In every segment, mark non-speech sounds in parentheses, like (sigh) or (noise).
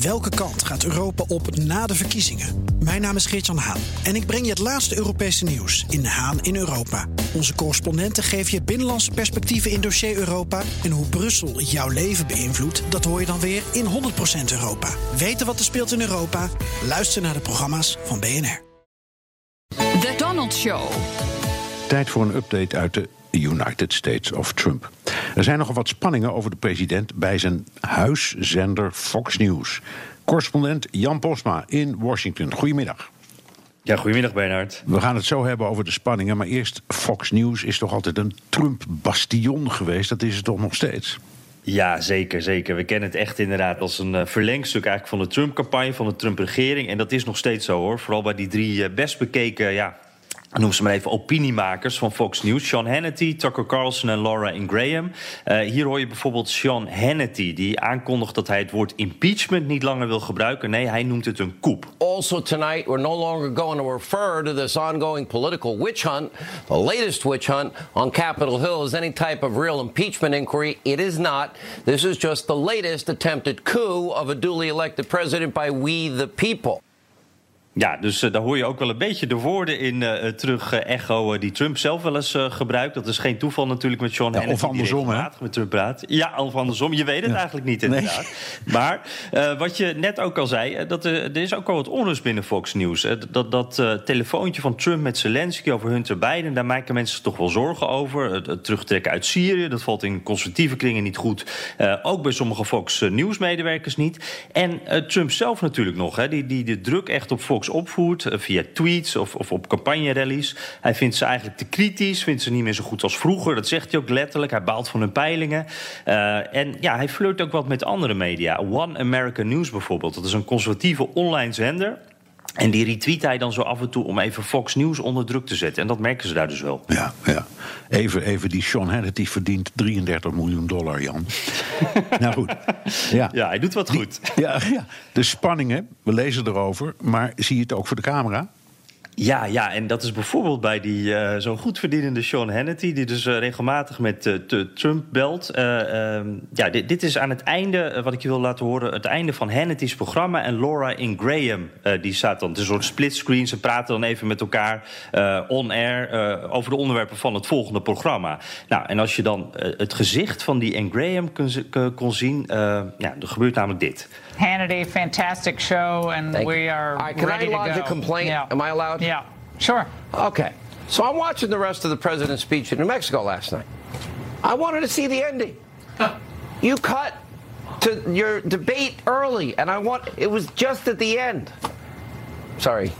Welke kant gaat Europa op na de verkiezingen? Mijn naam is Geert-Jan Haan en ik breng je het laatste Europese nieuws in Haan in Europa. Onze correspondenten geven je binnenlandse perspectieven in dossier Europa. En hoe Brussel jouw leven beïnvloedt, dat hoor je dan weer in 100% Europa. Weten wat er speelt in Europa? Luister naar de programma's van BNR. The Donald Show. Tijd voor een update uit de United States of Trump. Er zijn nogal wat spanningen over de president bij zijn huiszender Fox News. Correspondent Jan Posma in Washington. Goedemiddag. Ja, goedemiddag Bernhard. We gaan het zo hebben over de spanningen, maar eerst Fox News is toch altijd een Trump-bastion geweest. Dat is het toch nog steeds? Ja, zeker, zeker. We kennen het echt inderdaad als een uh, verlengstuk eigenlijk van de Trump-campagne, van de Trump-regering. En dat is nog steeds zo hoor. Vooral bij die drie uh, best bekeken ja, noem ze maar even opiniemakers van Fox News. Sean Hannity, Tucker Carlson en Laura Ingraham. Uh, hier hoor je bijvoorbeeld Sean Hannity... die aankondigt dat hij het woord impeachment niet langer wil gebruiken. Nee, hij noemt het een coup. Also tonight, we're no longer going to refer to this ongoing political witch hunt. The latest witch hunt on Capitol Hill is any type of real impeachment inquiry. It is not. This is just the latest attempted coup of a duly elected president by we the people. Ja, dus uh, daar hoor je ook wel een beetje de woorden in uh, terug uh, echo die Trump zelf wel eens gebruikt. Dat is geen toeval natuurlijk met Sean ja, Hannity. Of andersom, hè? Met Trump praat. Ja, of andersom. Je weet het ja. eigenlijk niet inderdaad. Nee. Maar wat je net ook al zei, dat, er is ook al wat onrust binnen Fox News. dat dat telefoontje van Trump met Zelensky over Hunter Biden, daar maken mensen toch wel zorgen over. Het, terugtrekken uit Syrië, dat valt in conservatieve kringen niet goed. ook bij sommige Fox News medewerkers niet. En Trump zelf natuurlijk nog, hè, die, die de druk echt op Fox opvoert via tweets of, of op campagnerallies. Hij vindt ze eigenlijk te kritisch, vindt ze niet meer zo goed als vroeger. Dat zegt hij ook letterlijk. Hij baalt van hun peilingen. Uh, en ja, hij flirt ook wat met andere media. One American News bijvoorbeeld. Dat is een conservatieve online zender. En die retweet hij dan zo af en toe om even Fox News onder druk te zetten. En dat merken ze daar dus wel. Ja, ja. Even, even die Sean Hannity verdient 33 miljoen dollar, Jan. (laughs) nou goed. Ja. ja, hij doet wat die, goed. Ja, ja, de spanningen, we lezen erover. Maar zie je het ook voor de camera? Ja, ja, en dat is bijvoorbeeld bij die uh, zo goed verdienende Sean Hannity... die dus uh, regelmatig met uh, Trump belt. Um, ja, dit, dit, is aan het einde, wat ik je wil laten horen... het einde van Hannity's programma. En Laura Ingraham, die staat dan... het is een soort splitscreen, ze praten dan even met elkaar on-air... over de onderwerpen van het volgende programma. Nou, en als je dan het gezicht van die Ingraham kon, kon zien... ja, er gebeurt namelijk dit... Hannity, fantastic show, and Thank we are right, can ready I lodge to go. a complaint? Yeah. Am I allowed? Yeah, sure. Okay. So I'm watching the rest of the president's speech in New Mexico last night. I wanted to see the ending. you cut to your debate early, and I want it was just at the end. Sorry.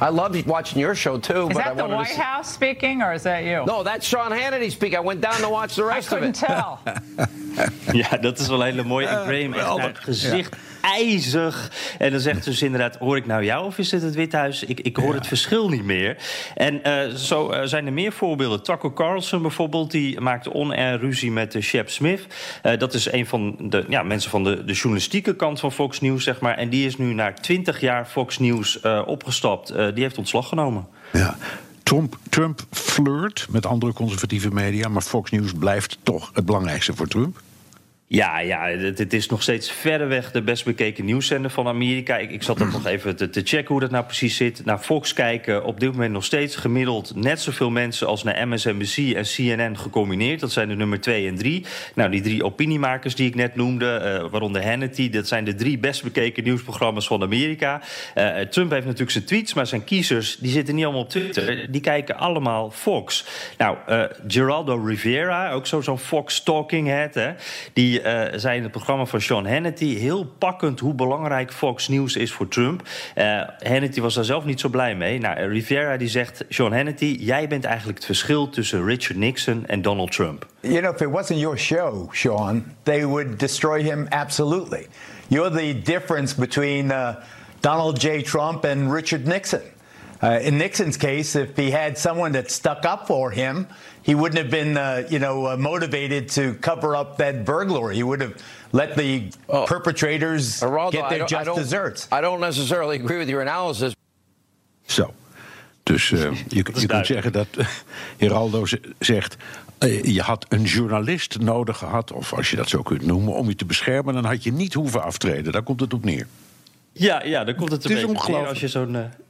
I loved watching your show too. Is but that I the White see... House speaking, or is that you? No, that's Sean Hannity speaking. I went down to watch the I rest of couldn't it. tell. (laughs) Ja, dat is wel een hele mooie. Uh, Graham echt naar het gezicht ja. ijzig. En dan zegt ze dus inderdaad, hoor ik nou jou of is dit het Witte Huis? Ik, ik hoor ja. het verschil niet meer. En uh, zo uh, zijn er meer voorbeelden. Tucker Carlson bijvoorbeeld, die maakte on-air ruzie met uh, Shep Smith. dat is een van de ja, mensen van de, de journalistieke kant van Fox News, zeg maar. En die is nu na 20 jaar Fox News opgestapt. Die heeft ontslag genomen. Ja. Trump, Trump flirt met andere conservatieve media, maar Fox News blijft toch het belangrijkste voor Trump. Ja, ja het, het, is nog steeds verreweg de best bekeken nieuwszender van Amerika. Ik, ik zat ook nog even te, checken hoe dat nou precies zit. Naar Fox kijken op dit moment nog steeds gemiddeld net zoveel mensen als naar MSNBC en CNN gecombineerd. Dat zijn de nummer 2 en 3. Nou, die drie opiniemakers die ik net noemde, uh, waaronder Hannity, dat zijn de drie best bekeken nieuwsprogramma's van Amerika. Uh, Trump heeft natuurlijk zijn tweets, maar zijn kiezers die zitten niet allemaal op Twitter. Die kijken allemaal Fox. Nou, uh, Geraldo Rivera, ook zo'n Fox talking head, hè, die uh, zei in het programma van Sean Hannity heel pakkend hoe belangrijk Fox News is voor Trump. Uh, Hannity was daar zelf niet zo blij mee. Nou, Rivera die zegt: Sean Hannity, jij bent eigenlijk het verschil tussen Richard Nixon en Donald Trump. You know, if it wasn't your show, Sean, they would destroy him absolutely. You're the difference between uh, Donald J. Trump and Richard Nixon. Uh, in Nixon's case, if he had someone that stuck up for him, he wouldn't have been, uh, you know, uh, motivated to cover up that burglary. He would have let the oh. perpetrators Geraldo, get their I just I desserts. I don't necessarily agree with your analysis. Zo. Dus uh, je, je kunt zeggen dat (laughs) Geraldo zegt... Uh, je had een journalist nodig gehad, of als je dat zo kunt noemen... om je te beschermen, dan had je niet hoeven aftreden. Daar komt het op neer. Ja, ja dan komt het een het beetje neer als je zo'n...